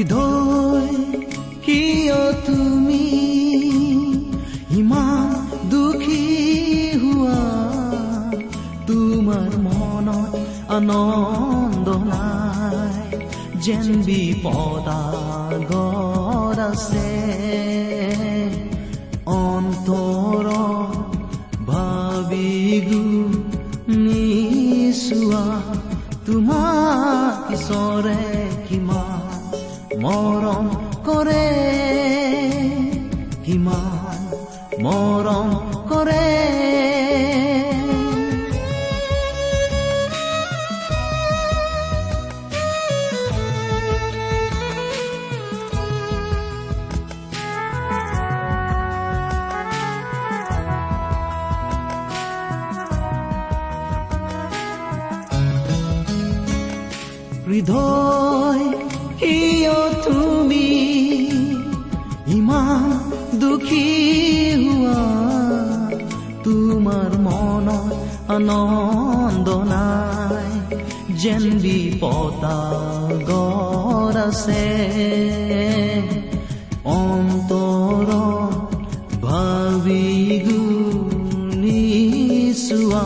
হৃদয় কিয় তুমি ইমান দুখী হোৱা? তোমাৰ মনত আনন্দ নাই যেন বিপদাগৰ আছে। অন্তৰ ভাবি নিচোৱা। তোমাক ঈশ্বৰে কিমান মৰম আছে অন্তৰ ভাবি গুণিছোৱা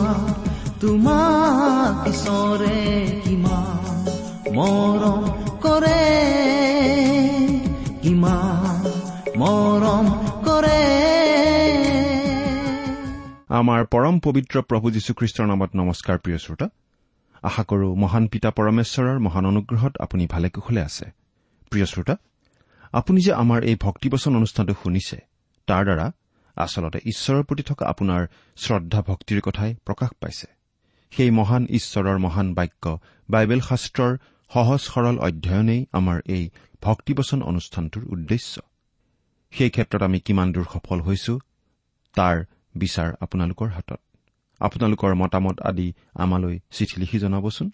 তোমাক ঈশ্বৰে কিমান মৰম কৰে কিমান মৰম কৰে। আমাৰ পৰম পবিত্ৰ প্ৰভু যীশুখ্ৰীষ্টৰ নামত নমস্কাৰ প্ৰিয় শ্ৰোতা। আশা কৰো মহান পিতা পৰমেশ্বৰৰ মহান অনুগ্ৰহত আপুনি ভালে কুশলে আছে। প্ৰিয় শ্ৰোতা আপুনি যে আমাৰ এই ভক্তিবচন অনুষ্ঠানটো শুনিছে তাৰ দ্বাৰা আচলতে ঈশ্বৰৰ প্ৰতি থকা আপোনাৰ শ্ৰদ্ধা ভক্তিৰ কথাই প্ৰকাশ পাইছে। সেই মহান ঈশ্বৰৰ মহান বাক্য বাইবেল শাস্ত্ৰৰ সহজ সৰল অধ্যয়নেই আমাৰ এই ভক্তিবচন অনুষ্ঠানটোৰ উদ্দেশ্য। সেই ক্ষেত্ৰত আমি কিমান দূৰ সফল হৈছো তাৰ বিচাৰ আপোনালোকৰ হাতত। আপোনালোকৰ মতামত আদি আমালৈ চিঠি লিখি জনাবচোন।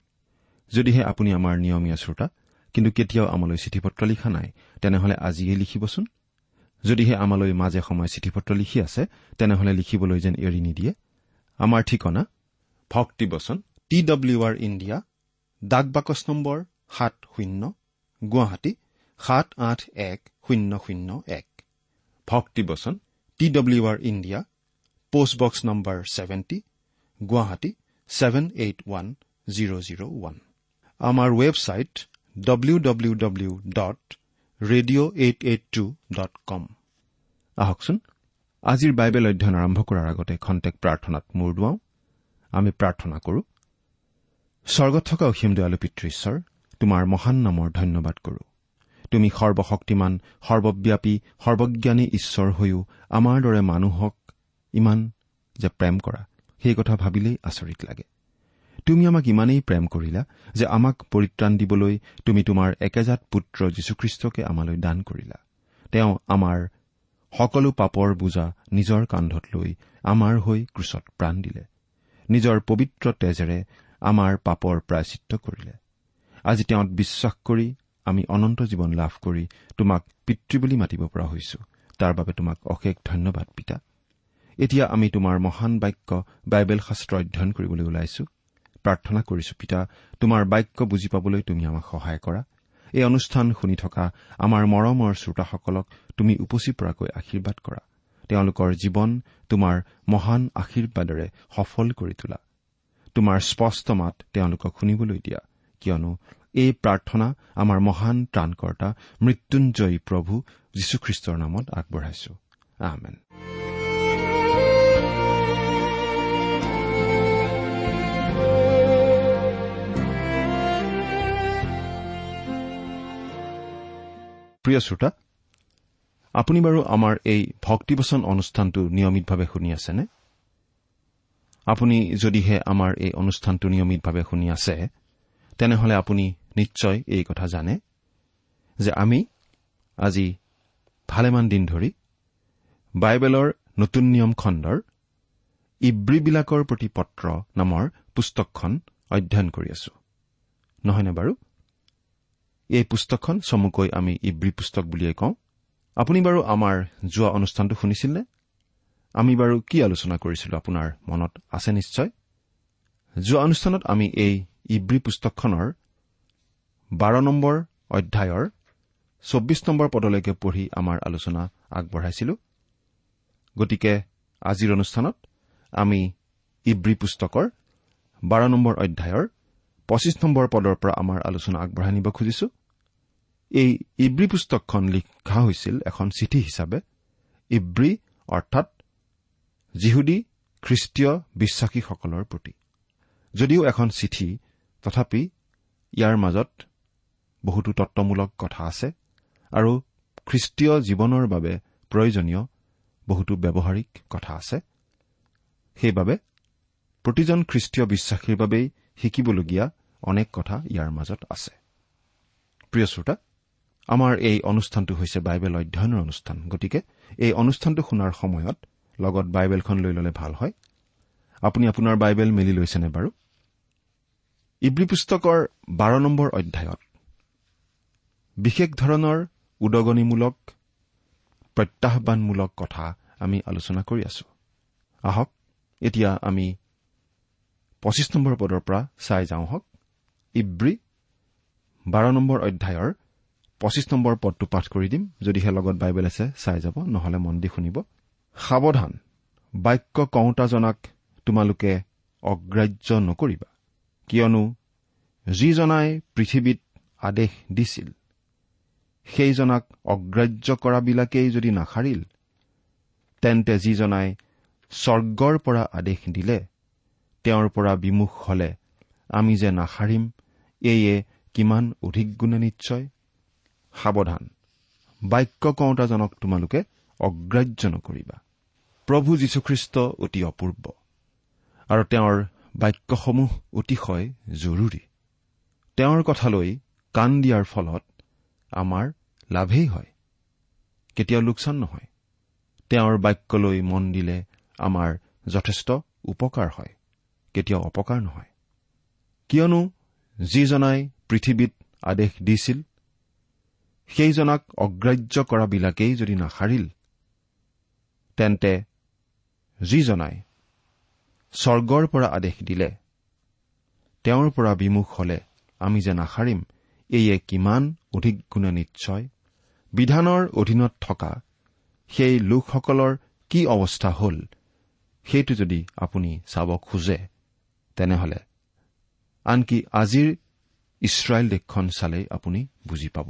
যদিহে আপুনি আমাৰ নিয়মীয়া শ্ৰোতা কিন্তু কেতিয়াও আমালৈ চিঠি পত্ৰ লিখা নাই তেনেহলে আজিয়েই লিখিবচোন। যদিহে আমালৈ মাজে সময়ে চিঠি পত্ৰ লিখি আছে তেনেহলে লিখিবলৈ যেন এৰি নিদিয়ে। আমাৰ ঠিকনা ভক্তিবচন টি ডব্লিউ আৰ ইণ্ডিয়া ডাক বাকচ নম্বৰ সাত শূন্য গুৱাহাটী সাত আঠ এক শূন্য শূন্য এক। ভক্তিবচন T W R India postbox number seventy Guwahati seven eight one zero' zero' one আমাৰ website W W W dot radio' eight eight two dot com আহকচোন আজিৰ বাইবেল অধ্যয়ন আৰম্ভ কৰাৰ আগতে খন্তেক প্ৰাৰ্থনাত মূৰ দুৱাওঁ। আমি প্ৰাৰ্থনা কৰো। স্বৰ্গত থকা অসীম দয়ালু পিতৃশ্বৰ তোমাৰ মহান নামৰ ধন্যবাদ কৰো। তুমি সৰ্বশক্তিমান সৰ্বব্যাপী সৰ্বজ্ঞানী ঈশ্বৰ হৈও আমাৰ দৰে মানুহক ইমান যে প্ৰেম কৰা সেই কথা ভাবিলেই আচৰিত লাগে। তুমি আমাক ইমানেই প্ৰেম কৰিলা যে আমাক পৰিত্ৰাণ দিবলৈ তুমি তোমাৰ একেজাত পুত্ৰ যীশুখ্ৰীষ্টকে আমালৈ দান কৰিলা। তেওঁ আমাৰ সকলো পাপৰ বোজা নিজৰ কান্ধত লৈ আমাৰ হৈ ক্ৰুচত প্ৰাণ দিলে। নিজৰ পবিত্ৰ তেজেৰে আমাৰ পাপৰ প্ৰায়চিত্ৰ কৰিলে। আজি তেওঁত বিশ্বাস কৰি আমি অনন্ত জীৱন লাভ কৰি তোমাক পিতৃ বুলি মাতিব পৰা হৈছো। তাৰ বাবে তোমাক অশেষ ধন্যবাদ পিতা। এতিয়া আমি তোমাৰ মহান বাক্য বাইবেল শাস্ত্ৰ অধ্যয়ন কৰিবলৈ ওলাইছো। প্ৰাৰ্থনা কৰিছো পিতা তোমাৰ বাক্য বুজি পাবলৈ তুমি আমাক সহায় কৰা। এই অনুষ্ঠান শুনি থকা আমাৰ মৰমৰ শ্ৰোতাসকলক তুমি উপচি পৰাকৈ আশীৰ্বাদ কৰা। তেওঁলোকৰ জীৱন তোমাৰ মহান আশীৰ্বাদেৰে সফল কৰি তোলা। তোমাৰ স্পষ্ট মাত তেওঁলোকক শুনিবলৈ দিয়া কিয়নো এই প্ৰাৰ্থনা আমাৰ মহান ত্ৰাণকৰ্তা মৃত্যুঞ্জয়ী প্ৰভু যীশুখ্ৰীষ্টৰ নামত আগবঢ়াইছো। আমেন। প্ৰিয় শ্ৰোতা আপুনি বাৰু আমাৰ এই ভক্তিবচন অনুষ্ঠানটো নিয়মিতভাৱে শুনি আছেনে? আপুনি যদিহে আমাৰ এই অনুষ্ঠানটো নিয়মিতভাৱে শুনি আছে তেনেহলে আপুনি নিশ্চয় এই কথা জানে যে আমি আজি ভালেমান দিন ধৰি বাইবেলৰ নতুন নিয়ম খণ্ডৰ ইব্ৰীবিলাকৰ প্ৰতি পত্ৰ নামৰ পুস্তকখন অধ্যয়ন কৰি আছো। নহয়নে বাৰু? এই পুস্তকখন চমুকৈ আমি ইব্ৰী পুস্তক বুলিয়েই কওঁ। আপুনি বাৰু আমাৰ যোৱা অনুষ্ঠানটো শুনিছিলনে আমি বাৰু কি আলোচনা কৰিছিলো আপোনাৰ মনত আছে নিশ্চয়? যোৱা অনুষ্ঠানত আমি এই ইব্ৰী পুস্তকখনৰ বাৰ নম্বৰ অধ্যায়ৰ চৌব্বিছ নম্বৰ পদলৈকে পঢ়ি আমাৰ আলোচনা আগবঢ়াইছিলো। গতিকে আজিৰ অনুষ্ঠানত আমি ইব্ৰী পুস্তকৰ বাৰ নম্বৰ অধ্যায়ৰ পঁচিছ নম্বৰ পদৰ পৰা আমাৰ আলোচনা আগবঢ়াই নিব খুজিছো। এই ইব্ৰী পুস্তকখন লিখা হৈছিল এখন চিঠি হিচাপে। ইব্ৰী অৰ্থাৎ যিহুদী খ্ৰীষ্টীয় বিশ্বাসীসকলৰ প্ৰতি। যদিও এখন চিঠি তথাপি ইয়াৰ মাজত বহুতো তত্বমূলক কথা আছে আৰু খ্ৰীষ্টীয় জীৱনৰ বাবে প্ৰয়োজনীয় বহুতো ব্যৱহাৰিক কথা আছে। সেইবাবে প্ৰতিজন খ্ৰীষ্টীয় বিশ্বাসীৰ বাবেই শিকিবলগীয়া অনেক কথা ইয়াৰ মাজত আছে। প্ৰিয় শ্ৰোতা আমাৰ এই অনুষ্ঠানটো হৈছে বাইবেল অধ্যয়নৰ অনুষ্ঠান। গতিকে এই অনুষ্ঠানটো শুনাৰ সময়ত লগত বাইবেলখন লৈ ললে ভাল হয়। আপুনি আপোনাৰ বাইবেল মেলি লৈছেনে বাৰু? ইব্ৰী পুস্তকৰ বাৰ নম্বৰ অধ্যায়ত বিশেষ ধৰণৰ উদগনিমূলক প্ৰত্যাহানমূলক কথা আমি আলোচনা কৰি আছো। আহক এতিয়া আমি পঁচিছ নম্বৰ পদৰ পৰা চাই যাওঁ হওক। ইব্ৰী বাৰ নম্বৰ অধ্যায়ৰ পঁচিছ নম্বৰ পদটো পাঠ কৰি দিম যদিহে লগত বাইবেল আছে চাই যাব নহলে মন দি শুনিব। সাৱধান বাক্য কওঁতাজনাক তোমালোকে অগ্ৰাহ্য নকৰিবা কিয়নো যিজনাই পৃথিৱীত আদেশ দিছিল সেইজনাক অগ্ৰাহ্য কৰাবিলাকেই যদি নাসাৰিল তেন্তে যিজনাই স্বৰ্গৰ পৰা আদেশ দিলে তেওঁৰ পৰা বিমুখ হলে আমি যে নাসাৰিম এয়ে কিমান অধিক গুণে নিশ্চয়? সাৱধান। বাক্য কওঁতাজনক তোমালোকে অগ্ৰাহ্য নকৰিবা। প্ৰভু যীশুখ্ৰীষ্ট অতি অপূৰ্ব আৰু তেওঁৰ বাক্যসমূহ অতিশয় জৰুৰী। তেওঁৰ কথালৈ কাণ দিয়াৰ ফলত আমাৰ লাভেই হয়। কেতিয়াও লোকচান নহয়। তেওঁৰ বাক্যলৈ মন দিলে আমাৰ যথেষ্ট উপকাৰ হয় কেতিয়াও অপকাৰ নহয়। কিয়নো যিজনাই পৃথিৱীত আদেশ দিছিল সেইজনাক অগ্ৰাহ্য কৰাবিলাকেই যদি নাসাৰিল তেন্তে যিজনাই স্বৰ্গৰ পৰা আদেশ দিলে তেওঁৰ পৰা বিমুখ হলে আমি যে নাসাৰিম এয়ে কিমান অধিক গুণে নিশ্চয় বিধানৰ অধীনত থকা সেই লোকসকলৰ কি অৱস্থা হ'ল সেইটো যদি আপুনি চাব খোজে তেনেহলে আনকি আজিৰ ইছৰাইল দেশখন চালেই আপুনি বুজি পাব।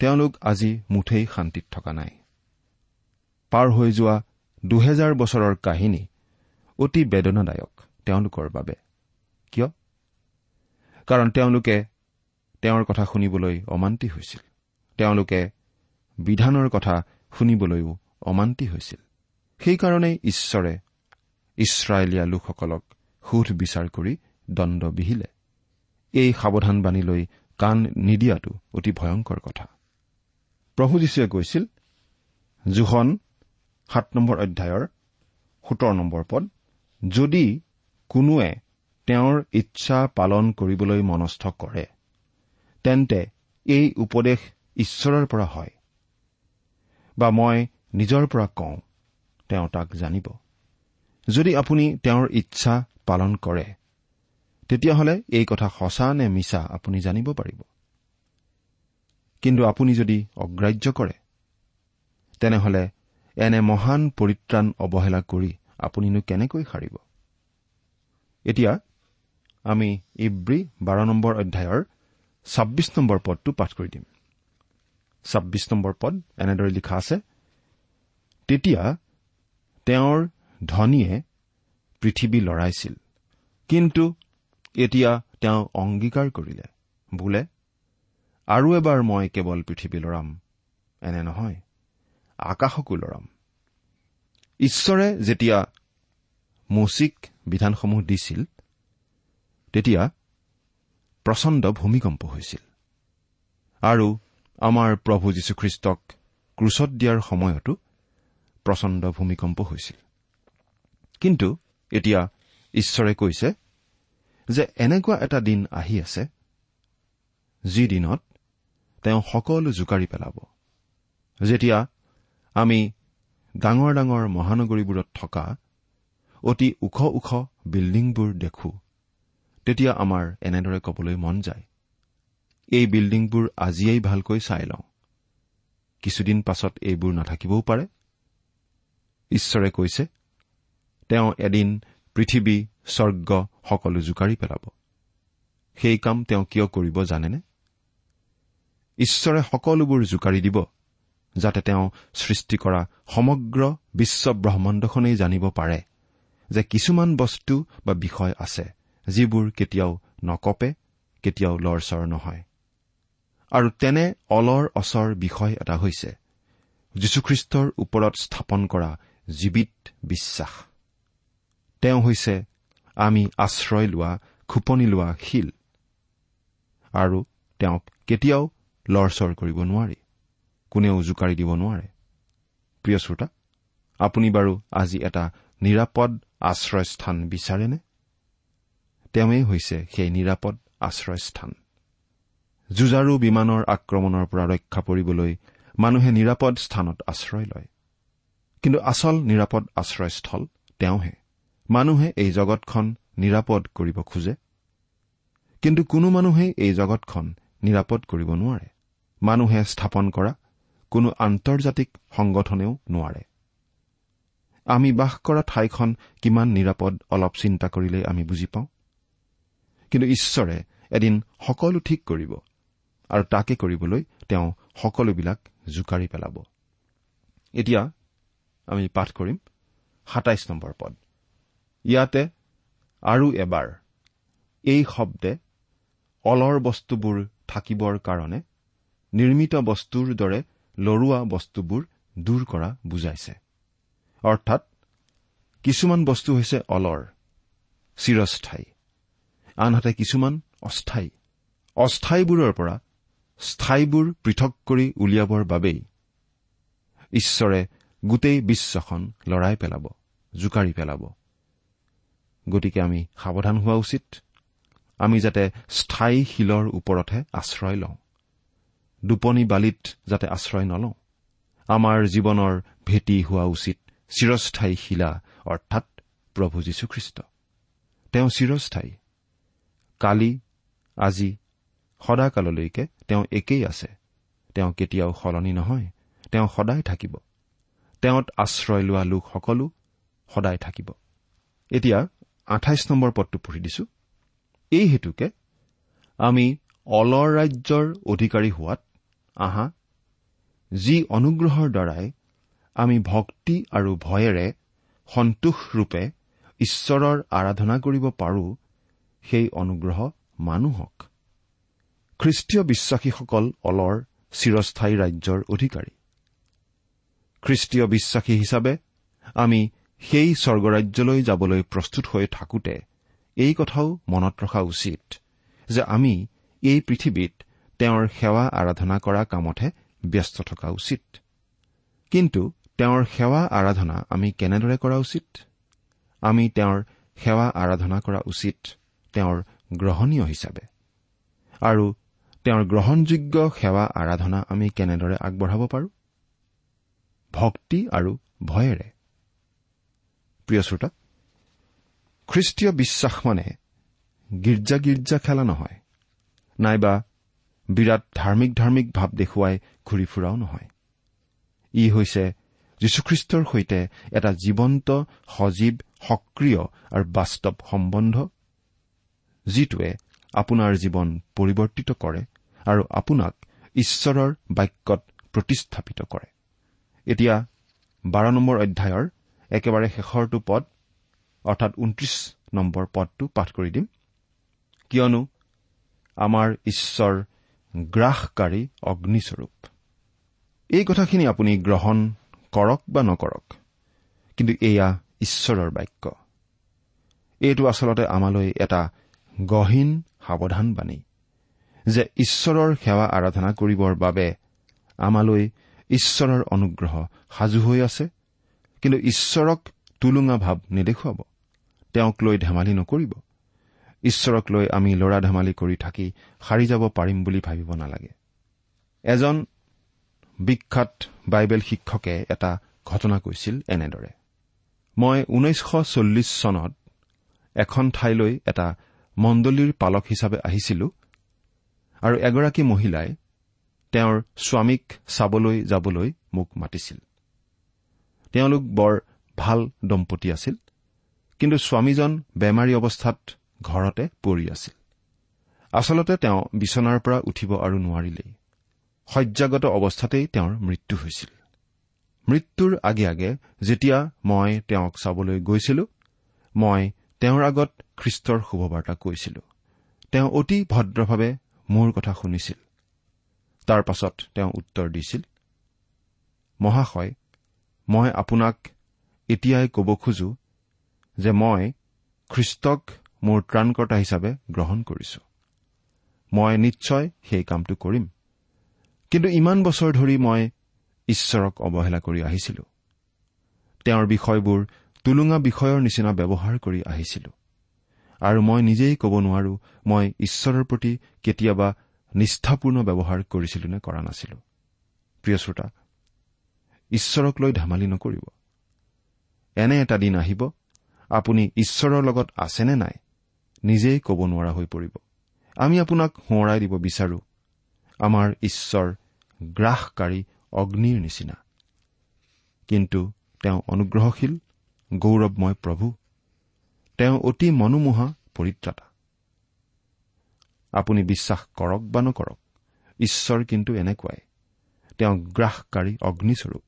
তেওঁলোক আজি মুঠেই শান্তিত থকা নাই। পাৰ হৈ যোৱা দুহেজাৰ বছৰৰ কাহিনী অতি বেদনাদায়ক তেওঁলোকৰ বাবে। কিয়? কাৰণ তেওঁলোকে তেওঁৰ কথা শুনিবলৈ অমান্তি হৈছিল। তেওঁলোকে বিধানৰ কথা শুনিবলৈও অমান্তি হৈছিল। সেইকাৰণেই ঈশ্বৰে ইছৰাইলীয়া লোকসকলক সোধ বিচাৰ কৰি দণ্ড বিহিলে। এই সাৱধানবাণীলৈ কাণ নিদিয়াটো অতি ভয়ংকৰ কথা। প্ৰভু যীশুৱে কৈছিল জোহন সাত নম্বৰ অধ্যায়ৰ সোতৰ নম্বৰ পদ যদি কোনোৱে তেওঁৰ ইচ্ছা পালন কৰিবলৈ মনস্থ কৰে তেন্তে এই উপদেশ ঈশ্বৰৰ পৰা হয় বা মই নিজৰ পৰা কওঁ তেওঁ তাক জানিব। যদি আপুনি তেওঁৰ ইচ্ছা পালন কৰে তেতিয়াহ'লে এই কথা সঁচা নে মিছা আপুনি জানিব পাৰিব। কিন্তু আপুনি যদি অগ্ৰাহ্য কৰে তেনেহলে এনে মহান পৰিত্ৰাণ অৱহেলা কৰি আপুনিনো কেনেকৈ সাৰিব? এতিয়া আমি ইব্ৰী বাৰ নম্বৰ অধ্যায়ৰ ছাব্বিছ নম্বৰ পদটো পাঠ কৰি দিম। ছাব্বিছ নম্বৰ পদ এনেদৰে লিখা আছে তেতিয়া তেওঁৰ ধনীয়ে পৃথিৱী লৰাইছিল কিন্তু এতিয়া তেওঁ অংগীকাৰ কৰিলে। বোলে আৰু এবাৰ মই কেৱল পৃথিৱী লৰাম এনে নহয় আকাশকো লৰাম। ঈশ্বৰে যেতিয়া মৌচিক বিধানসমূহ দিছিল তেতিয়া প্ৰচণ্ড ভূমিকম্প হৈছিল। আৰু আমাৰ প্ৰভু যীশুখ্ৰীষ্টক ক্ৰুচত দিয়াৰ সময়তো প্ৰচণ্ড ভূমিকম্প হৈছিল। কিন্তু এতিয়া ঈশ্বৰে কৈছে যে এনেকুৱা এটা দিন আহি আছে যি দিনত তেওঁ সকলো জোকাৰি পেলাব। যেতিয়া আমি ডাঙৰ ডাঙৰ মহানগৰীবোৰত থকা অতি ওখ ওখ বিল্ডিংবোৰ দেখো তেতিয়া আমাৰ এনেদৰে কবলৈ মন যায়। এই বিল্ডিংবোৰ আজিয়েই ভালকৈ চাই লওঁ। কিছুদিন পাছত এইবোৰ নাথাকিবও পাৰে। ঈশ্বৰে কৈছে তেওঁ এদিন পৃথিৱী স্বৰ্গ সকলো জোকাৰি পেলাব। সেই কাম তেওঁ কিয় কৰিব জানেনে? ঈশ্বৰে সকলোবোৰ জোকাৰি দিব যাতে তেওঁ সৃষ্টি কৰা সমগ্ৰ বিশ্ব ব্ৰহ্মাণ্ডখনেই জানিব পাৰে যে কিছুমান বস্তু বা বিষয় আছে যিবোৰ কেতিয়াও নকপে কেতিয়াও লৰচৰ নহয়। আৰু তেনে অলৰ অচৰ বিষয় এটা হৈছে যীশুখ্ৰীষ্টৰ ওপৰত স্থাপন কৰা জীৱিত বিশ্বাস। তেওঁ হৈছে আমি আশ্ৰয় লোৱা খোপনি লোৱা শিল আৰু তেওঁক কেতিয়াও লৰচৰ কৰিব নোৱাৰি। কোনেও জোকাৰি দিব নোৱাৰে। প্ৰিয় শ্ৰোতা আপুনি বাৰু আজি এটা নিৰাপদ আশ্ৰয়স্থান বিচাৰেনে? তেওঁৱেই হৈছে সেই নিৰাপদ আশ্ৰয়স্থান। যুঁজাৰু বিমানৰ আক্ৰমণৰ পৰা ৰক্ষা পৰিবলৈ মানুহে নিৰাপদ স্থানত আশ্ৰয় লয়। কিন্তু আচল নিৰাপদ আশ্ৰয়স্থল তেওঁহে। মানুহে এই জগতখন নিৰাপদ কৰিব খোজে। কিন্তু কোনো মানুহেই এই জগতখন নিৰাপদ কৰিব নোৱাৰে। মানুহে স্থাপন কৰা কোনো আন্তৰ্জাতিক সংগঠনেও নোৱাৰে। আমি বাস কৰা ঠাইখন কিমান নিৰাপদ অলপ চিন্তা কৰিলেই আমি বুজি পাওঁ। কিন্তু ঈশ্বৰে এদিন সকলো ঠিক কৰিব আৰু তাকে কৰিবলৈ তেওঁ সকলোবিলাক জোকাৰি পেলাব। এতিয়া আমি পাঠ কৰিম সাতাইছ নম্বৰ পদ। ইয়াতে আৰু এবাৰ এই শব্দে অলৰ বস্তুবোৰ থাকিবৰ কাৰণে নিৰ্মিত বস্তুৰ দৰে লৰোৱা বস্তুবোৰ দূৰ কৰা বুজাইছে। অৰ্থাৎ কিছুমান বস্তু হৈছে অলৰ চিৰস্থায়ী। আনহাতে কিছুমান অস্থায়ী। অস্থায়ীবোৰৰ পৰা স্থায়ীবোৰ পৃথক কৰি উলিয়াবৰ বাবেই ঈশ্বৰে গোটেই বিশ্বখন লৰাই পেলাব জোকাৰি পেলাব। গতিকে আমি সাৱধান হোৱা উচিত। আমি যাতে স্থায়ী শিলৰ ওপৰতহে আশ্ৰয় লওঁ। দুপনি বালিত যাতে আশ্ৰয় নলওঁ। আমাৰ জীৱনৰ ভেটি হোৱা উচিত চিৰস্থায়ী শিলা অৰ্থাৎ প্ৰভু যীশুখ্ৰীষ্ট। তেওঁ চিৰস্থায়ী। কালি আজি সদাকাললৈকে তেওঁ একেই আছে। তেওঁ কেতিয়াও সলনি নহয় তেওঁ সদায় থাকিব। তেওঁত আশ্ৰয় লোৱা লোকসকলো সদায় থাকিব। এতিয়া আঠাইছ নম্বৰ পদটো পঢ়ি দিছো। এই হেতুকে আমি অলৰ ৰাজ্যৰ অধিকাৰী হোৱাত আহা যি অনুগ্ৰহৰ দ্বাৰাই আমি ভক্তি আৰু ভয়েৰে সন্তোষৰূপে ঈশ্বৰৰ আৰাধনা কৰিব পাৰো সেই অনুগ্ৰহ মানুহক। খ্ৰীষ্টীয় বিশ্বাসীসকল অলৰ চিৰস্থায়ী ৰাজ্যৰ অধিকাৰী। খ্ৰীষ্টীয় বিশ্বাসী হিচাপে আমি সেই স্বৰ্গৰাজ্যলৈ যাবলৈ প্ৰস্তুত হৈ থাকোতে এই কথাও মনত ৰখা উচিত যে আমি এই পৃথিৱীত তেওঁৰ সেৱা আৰাধনা কৰা কামতহে ব্যস্ত থকা উচিত। কিন্তু তেওঁৰ সেৱা আৰাধনা আমি কেনেদৰে কৰা উচিত? আমি তেওঁৰ সেৱা আৰাধনা কৰা উচিত তেওঁৰ গ্ৰহণীয় হিচাপে। আৰু তেওঁৰ গ্ৰহণযোগ্য সেৱা আৰাধনা আমি কেনেদৰে আগবঢ়াব পাৰোঁ? ভক্তি আৰু ভয়েৰে। প্ৰিয় শ্ৰোতা খ্ৰীষ্টীয় বিশ্বাস মানে গীৰ্জা গীৰ্জা খেলা নহয়। নাইবা বিৰাট ধাৰ্মিক ধাৰ্মিক ভাৱ দেখুৱাই ঘূৰি ফুৰাও নহয়। ই হৈছে যীশুখ্ৰীষ্টৰ সৈতে এটা জীৱন্ত সজীৱ সক্ৰিয় আৰু বাস্তৱ সম্বন্ধ যিটোৱে আপোনাৰ জীৱন পৰিৱৰ্তিত কৰে আৰু আপোনাক ঈশ্বৰৰ বাক্যত প্ৰতিস্থাপিত কৰে। এতিয়া বাৰ নম্বৰ অধ্যায়ৰ একেবাৰে শেষৰটো পদ অৰ্থাৎ ঊনত্ৰিশ নম্বৰ পদটো পাঠ কৰি দিম। কিয়নো আমাৰ ঈশ্বৰ গ্ৰাসকাৰী অগ্নিস্বৰূপ। এই কথাখিনি আপুনি গ্ৰহণ কৰক বা নকৰক কিন্তু এয়া ঈশ্বৰৰ বাক্য। এইটো আচলতে আমালৈ এটা গহীন সাৱধানবাণী যে ঈশ্বৰৰ সেৱা আৰাধনা কৰিবৰ বাবে আমালৈ ঈশ্বৰৰ অনুগ্ৰহ সাজু হৈ আছে কিন্তু ঈশ্বৰক টুলুঙা ভাৱ নেদেখুৱাব। তেওঁক লৈ ধেমালি নকৰিব। ঈশ্বৰক লৈ আমি ল'ৰা ধেমালি কৰি থাকি সাৰি যাব পাৰিম বুলি ভাবিব নালাগে। এজন বিখ্যাত বাইবেল শিক্ষকে এটা ঘটনা কৈছিল এনেদৰে। মই ঊনৈছশ চল্লিছ চনত এখন ঠাইলৈ এটা মণ্ডলীৰ পালক হিচাপে আহিছিলো আৰু এগৰাকী মহিলাই তেওঁৰ স্বামীক চাবলৈ যাবলৈ মোক মাতিছিল। তেওঁলোক বৰ ভাল দম্পতী আছিল কিন্তু স্বামীজন বেমাৰী অৱস্থাত ঘৰতে পৰি আছিল। আচলতে তেওঁ বিচনাৰ পৰা উঠিব আৰু নোৱাৰিলেই। শয্যাগত অৱস্থাতেই তেওঁৰ মৃত্যু হৈছিল। মৃত্যুৰ আগে আগে যেতিয়া মই তেওঁক চাবলৈ গৈছিলো মই তেওঁৰ আগত খ্ৰীষ্টৰ শুভবাৰ্তা কৈছিলো। তেওঁ অতি ভদ্ৰভাৱে মোৰ কথা শুনিছিল। তাৰ পাছত তেওঁ উত্তৰ দিছিল মহাশয় মই আপোনাক এতিয়াই ক'ব খোজো যে মই খ্ৰীষ্টক মোৰ ত্ৰাণকৰ্তা হিচাপে গ্ৰহণ কৰিছো। মই নিশ্চয় সেই কামটো কৰিম। কিন্তু ইমান বছৰ ধৰি মই ঈশ্বৰক অৱহেলা কৰি আহিছিলো। তেওঁৰ বিষয়বোৰ টুলুঙা বিষয়ৰ নিচিনা ব্যৱহাৰ কৰি আহিছিলো। আৰু মই নিজেই ক'ব নোৱাৰো মই ঈশ্বৰৰ প্ৰতি কেতিয়াবা নিষ্ঠাপূৰ্ণ ব্যৱহাৰ কৰিছিলো নে কৰা নাছিলো। প্ৰিয় শ্ৰোতা ঈশ্বৰক লৈ ধেমালি নকৰিব। এনে এটা দিন আহিব। আপুনি ঈশ্বৰৰ লগত আছেনে নাই? নিজেই ক'ব নোৱাৰা হৈ পৰিব। আমি আপোনাক সোঁৱৰাই দিব বিচাৰো। আমাৰ ঈশ্বৰ গ্ৰাসকাৰী অগ্নিৰ নিচিনা। কিন্তু তেওঁ অনুগ্ৰহশীল গৌৰৱময় প্ৰভু। তেওঁ অতি মনোমোহা পৰিত্ৰাতা। আপুনি বিশ্বাস কৰক বা নকৰক ঈশ্বৰ কিন্তু এনেকুৱাই। তেওঁ গ্ৰাসকাৰী অগ্নিস্বৰূপ।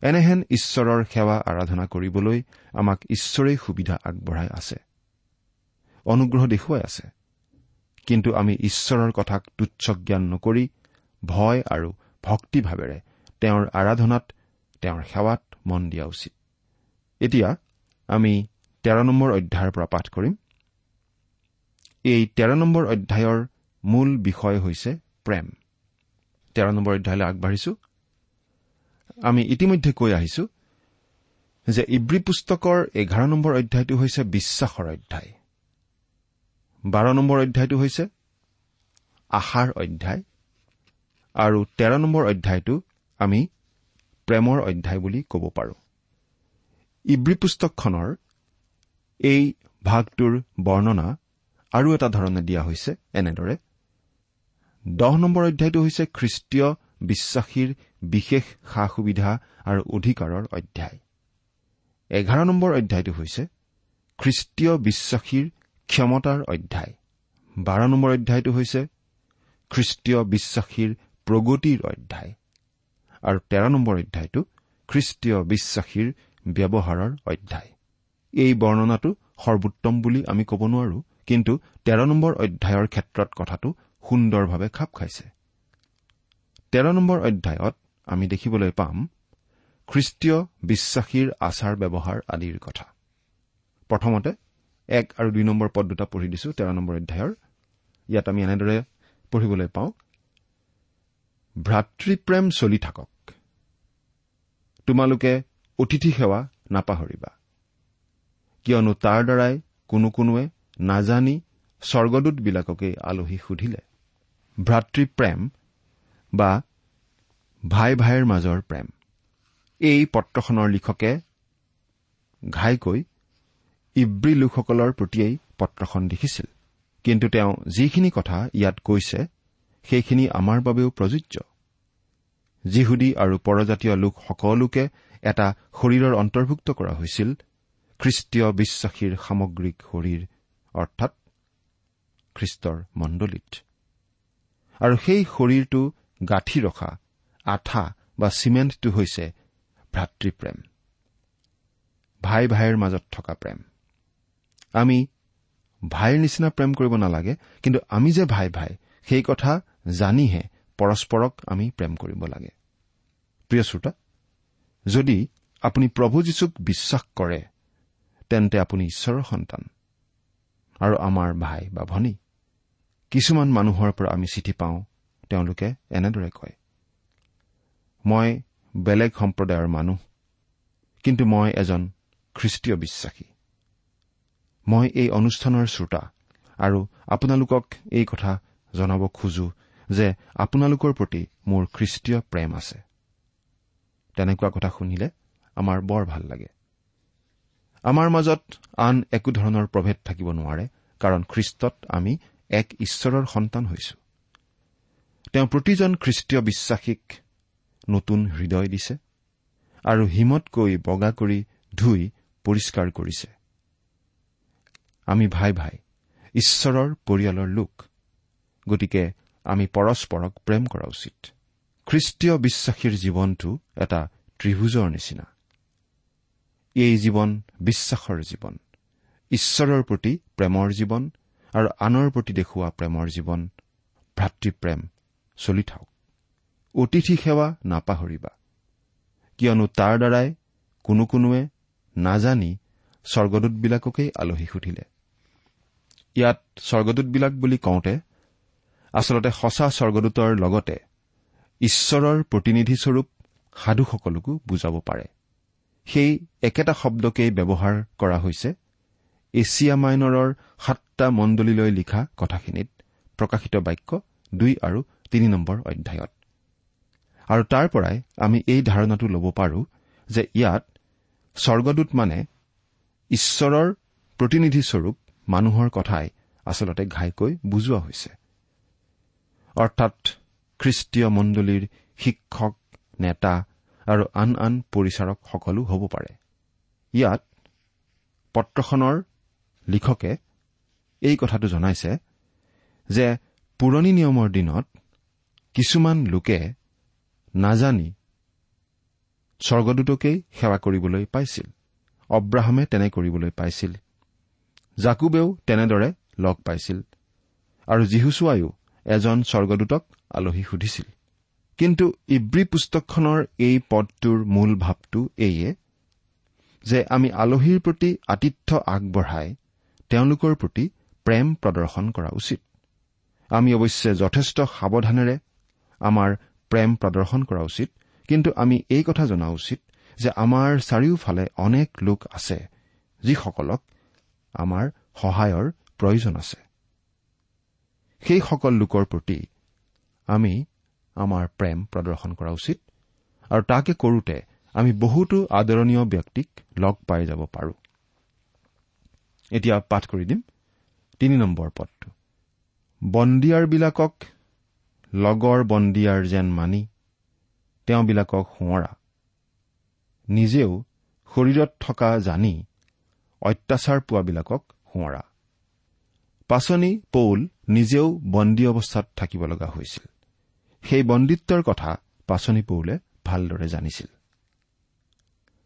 এনেহেন ঈশ্বৰৰ সেৱা আৰাধনা কৰিবলৈ আমাক ঈশ্বৰেই সুবিধা আগবঢ়াই আছে। অনুগ্ৰহ দেখুৱাই আছে। কিন্তু আমি ঈশ্বৰৰ কথাক তুচ্ছ জ্ঞান নকৰি ভয় আৰু ভক্তিভাৱেৰে তেওঁৰ আৰাধনাত তেওঁৰ সেৱাত মন দিয়া উচিত। এতিয়া আমি তেৰ নম্বৰ অধ্যায়ৰ পৰা পাঠ কৰিম। এই তেৰ নম্বৰ অধ্যায়ৰ মূল বিষয় হৈছে প্ৰেম। তেৰ নম্বৰ অধ্যায়লৈ আগবাঢ়িছো। আমি ইতিমধ্যে কৈ আহিছো যে ইব্ৰী পুস্তকৰ এঘাৰ নম্বৰ অধ্যায়টো হৈছে বিশ্বাসৰ অধ্যায়। বাৰ নম্বৰ অধ্যায়টো হৈছে আশাৰ অধ্যায় আৰু তেৰ নম্বৰ অধ্যায়টো আমি প্ৰেমৰ অধ্যায় বুলি ক'ব পাৰোঁ। ইব্ৰী পুস্তকখনৰ এই ভাগটোৰ বৰ্ণনা আৰু এটা ধৰণে দিয়া হৈছে এনেদৰে। দহ নম্বৰ অধ্যায়টো হৈছে খ্ৰীষ্টীয় বিশ্বাসীৰ বিশেষ সা সুবিধা আৰু অধিকাৰৰ অধ্যায়। এঘাৰ নম্বৰ অধ্যায়টো হৈছে খ্ৰীষ্টীয় বিশ্বাসীৰ ক্ষমতাৰ অধ্যায়। বাৰ নম্বৰ অধ্যায়টো হৈছে খ্ৰীষ্টীয় বিশ্বাসীৰ প্ৰগতিৰ অধ্যায়। আৰু তেৰ নম্বৰ অধ্যায়টো খ্ৰীষ্টীয় বিশ্বাসীৰ ব্যৱহাৰৰ অধ্যায়। এই বৰ্ণনাটো সৰ্বোত্তম বুলি আমি ক'ব নোৱাৰো কিন্তু তেৰ নম্বৰ অধ্যায়ৰ ক্ষেত্ৰত কথাটো সুন্দৰভাৱে খাপ খাইছে। তেৰ নম্বৰ অধ্যায়ত আমি দেখিবলৈ পাম খ্ৰীষ্টীয় বিশ্বাসীৰ আচাৰ ব্যৱহাৰ আদিৰ কথা। প্ৰথমতে এক আৰু দুই নম্বৰ পদ দুটা পঢ়ি দিছো তেৰ নম্বৰ অধ্যায়ৰ। ইয়াত আমি এনেদৰে পঢ়িবলৈ পাওঁ ভাতৃপ্ৰেম চলি থাকক। তোমালোকে অতিথি সেৱা নাপাহৰিবা। কিয়নো তাৰ দ্বাৰাই কোনো কোনোৱে নাজানি স্বৰ্গদূতবিলাককেই আলহী সুধিলে। ভ্ৰাতৃপ্ৰেম বা ভাই ভাইৰ মাজৰ প্ৰেম। এই পত্ৰখনৰ লিখকে ঘাইকৈ ইব্ৰী লোকসকলৰ প্ৰতিয়েই পত্ৰখন লিখিছিল কিন্তু তেওঁ যিখিনি কথা ইয়াত কৈছে সেইখিনি আমাৰ বাবেও প্ৰযোজ্য। যিহুদী আৰু পৰজাতীয় লোক সকলোকে এটা শৰীৰৰ অন্তৰ্ভুক্ত কৰা হৈছিল খ্ৰীষ্টীয় বিশ্বাসীৰ সামগ্ৰিক শৰীৰ অৰ্থাৎ খ্ৰীষ্টৰ মণ্ডলীত। আৰু সেই শৰীৰটো গাঁঠি ৰখা আঠা বা চিমেণ্টটো হৈছে ভাতৃপ্ৰেম ভাই ভাইৰ মাজত থকা প্ৰেম। আমি ভাইৰ নিচিনা প্ৰেম কৰিব নালাগে কিন্তু আমি যে ভাই ভাই সেই কথা জানিহে পৰস্পৰক আমি প্ৰেম কৰিব লাগে। প্ৰিয় শ্ৰোতা যদি আপুনি প্ৰভু যীশুক বিশ্বাস কৰে তেন্তে আপুনি ঈশ্বৰৰ সন্তান। আৰু আমাৰ ভাই বা ভনী কিছুমান মানুহৰ পৰা আমি চিঠি পাওঁ তেওঁলোকে এনেদৰে কয় মই বেলেগ সম্প্ৰদায়ৰ মানুহ কিন্তু মই এজন খ্ৰীষ্টীয় বিশ্বাসী। মই এই অনুষ্ঠানৰ শ্ৰোতা। আৰু আপোনালোকক এই কথা জনাব খোজো যে আপোনালোকৰ প্ৰতি মোৰ খ্ৰীষ্টীয় প্ৰেম আছে। তেনেকুৱা কথা শুনিলে আমাৰ বৰ ভাল লাগে। আমাৰ মাজত আন একো ধৰণৰ প্ৰভেদ থাকিব নোৱাৰে কাৰণ খ্ৰীষ্টত আমি এক ঈশ্বৰৰ সন্তান হৈছো। তেওঁ প্ৰতিজন খ্ৰীষ্টীয় বিশ্বাসীক নতুন হৃদয় দিছে আৰু হিমতকৈ বগা কৰি ধুই পৰিষ্কাৰ কৰিছে। আমি ভাই ভাই ঈশ্বৰৰ পৰিয়ালৰ লোক। গতিকে আমি পৰস্পৰক প্ৰেম কৰা উচিত। খ্ৰীষ্টীয় বিশ্বাসীৰ জীৱনটো এটা ত্ৰিভুজৰ নিচিনা। এই জীৱন বিশ্বাসৰ জীৱন। ঈশ্বৰৰ প্ৰতি প্ৰেমৰ জীৱন আৰু আনৰ প্ৰতি দেখুওৱা প্ৰেমৰ জীৱন। ভাতৃপ্ৰেম চলি থাওক অতিথি সেৱা নাপাহৰিবা। কিয়নো তাৰ দ্বাৰাই কোনো কোনোৱে নাজানি স্বৰ্গদূতবিলাককেই আলহী সুধিলে। ইয়াত স্বৰ্গদূতবিলাক বুলি কওঁতে আচলতে সঁচা স্বৰ্গদূতৰ লগতে ঈশ্বৰৰ প্ৰতিনিধিস্বৰূপ সাধুসকলকো বুজাব পাৰে। সেই একেটা শব্দকেই ব্যৱহাৰ কৰা হৈছে এছিয়া মাইনৰৰ সাতটা মণ্ডলীলৈ লিখা কথাখিনিত প্ৰকাশিত বাক্য দুই আৰু তিনি নম্বৰ অধ্যায়ত। আৰু তাৰ পৰাই আমি এই ধাৰণাটো ল'ব পাৰো যে ইয়াত স্বৰ্গদূত মানে ঈশ্বৰৰ প্ৰতিনিধিস্বৰূপ মানুহৰ কথাই আচলতে ঘাইকৈ বুজোৱা হৈছে। অৰ্থাৎ খ্ৰীষ্টীয় মণ্ডলীৰ শিক্ষক নেতা আৰু আন আন পৰিচাৰকসকলো হ'ব পাৰে। ইয়াত পত্ৰখনৰ লিখকে এই কথাটো জনাইছে যে পুৰণি নিয়মৰ দিনত কিছুমান লোকে নাজানি স্বৰ্গদূতকেই সেৱা কৰিবলৈ পাইছিল। অব্ৰাহামে তেনে কৰিবলৈ পাইছিল। জাকুবেও তেনেদৰে লগ পাইছিল আৰু যীহুচুৱায়ো এজন স্বৰ্গদূতক আলহী সুধিছিল। কিন্তু ইব্ৰী পুস্তকখনৰ এই পদটোৰ মূল ভাৱটো এইয়ে যে আমি আলহীৰ প্ৰতি আতিথ্য আগবঢ়াই তেওঁলোকৰ প্ৰতি প্ৰেম প্ৰদৰ্শন কৰা উচিত। আমি অৱশ্যে যথেষ্ট সাৱধানেৰে আমাৰ প্ৰেম প্ৰদৰ্শন কৰা উচিত কিন্তু আমি এই কথা জনা উচিত যে আমাৰ চাৰিওফালে অনেক লোক আছে যিসকলক আমাৰ সহায়ৰ প্ৰয়োজন আছে। সেইসকল লোকৰ প্ৰতি আমি আমাৰ প্ৰেম প্ৰদৰ্শন কৰা উচিত আৰু তাকে কৰোতে আমি বহুতো আদৰণীয় ব্যক্তিক লগ পাই যাব পাৰো। এতিয়া পাঠ কৰি দিম। তিনি নম্বৰ পদটো। বন্দীয়াৰবিলাকক লগৰ বন্দীয়াৰ যেন মানি তেওঁবিলাকক সোঁৱৰা। নিজেও শৰীৰত থকা জানি অত্যাচাৰ পোৱাবিলাকক সোঁৱৰা। পাচনি পৌল নিজেও বন্দী অৱস্থাত থাকিব লগা হৈছিল। সেই বন্দীত্বৰ কথা পাচনি পৌলে ভালদৰে জানিছিল।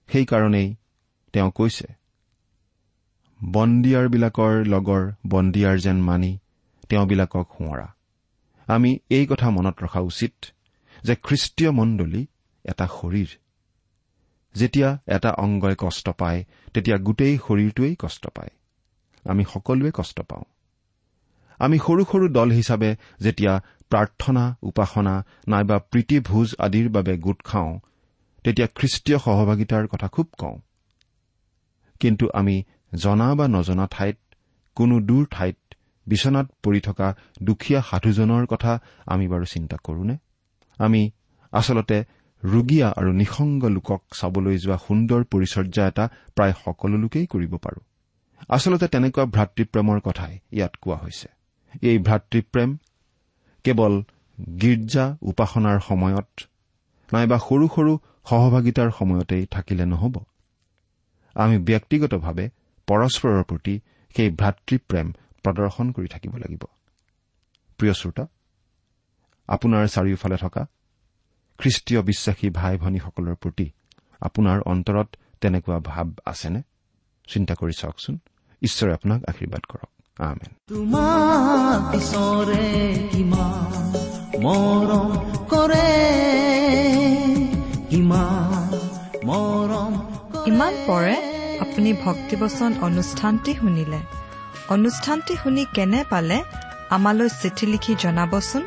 সেইকাৰণেই তেওঁ কৈছে বন্দীয়াৰবিলাকৰ লগৰ বন্দীয়াৰ যেন মানি তেওঁবিলাকক সোঁৱৰা। আমি এই কথা মনত ৰখা উচিত যে খ্ৰীষ্টীয় মণ্ডলী এটা শৰীৰ। যেতিয়া এটা অংগই কষ্ট পায় তেতিয়া গোটেই শৰীৰটোৱেই কষ্ট পায়। আমি সকলোৱে কষ্ট পাওঁ। আমি সৰু সৰু দল হিচাপে যেতিয়া প্ৰাৰ্থনা উপাসনা নাইবা প্ৰীতিভোজ আদিৰ বাবে গোট খাওঁ তেতিয়া খ্ৰীষ্টীয় সহভাগিতাৰ কথা খুব কওঁ। কিন্তু আমি জনা বা নজনা ঠাইত কোনো দূৰ ঠাইত বিচনাত পৰি থকা দুখীয়া সাধুজনৰ কথা আমি বাৰু চিন্তা কৰোনে আমি আচলতে ৰোগীয়া আৰু নিসংগ লোকক চাবলৈ যোৱা সুন্দৰ পৰিচৰ্যা এটা প্ৰায় সকলো লোকেই কৰিব পাৰো। আচলতে তেনেকুৱা ভাতৃপ্ৰেমৰ কথাই ইয়াত কোৱা হৈছে। এই ভাতৃপ্ৰেম কেৱল গীৰ্জা উপাসনাৰ সময়ত নাইবা সৰু সৰু সহভাগিতাৰ সময়তেই থাকিলে নহ'ব। আমি ব্যক্তিগতভাৱে পৰস্পৰৰ প্ৰতি সেই ভাতৃপ্ৰেম প্ৰদৰ্শন কৰি থাকিব লাগিব। প্ৰিয় শ্ৰোতা আপোনাৰ চাৰিওফালে থকা খ্ৰীষ্টীয় বিশ্বাসী ভাই ভনীসকলৰ প্ৰতি আপোনাৰ অন্তৰত তেনেকুৱা ভাৱ আছেনে? চিন্তা কৰি চাওকচোন। ঈশ্বৰে আপোনাক আশীৰ্বাদ কৰক। আমেন। তোমাক ঈশ্বৰে কিমান মৰম কৰে। কিমান মৰম কৰে। ইমান পৰে আপুনি ভক্তিবচন অনুষ্ঠানটি শুনিলে। অনুষ্ঠানটি শুনি কেনে পালে আমালৈ চিঠি লিখি জনাবচোন।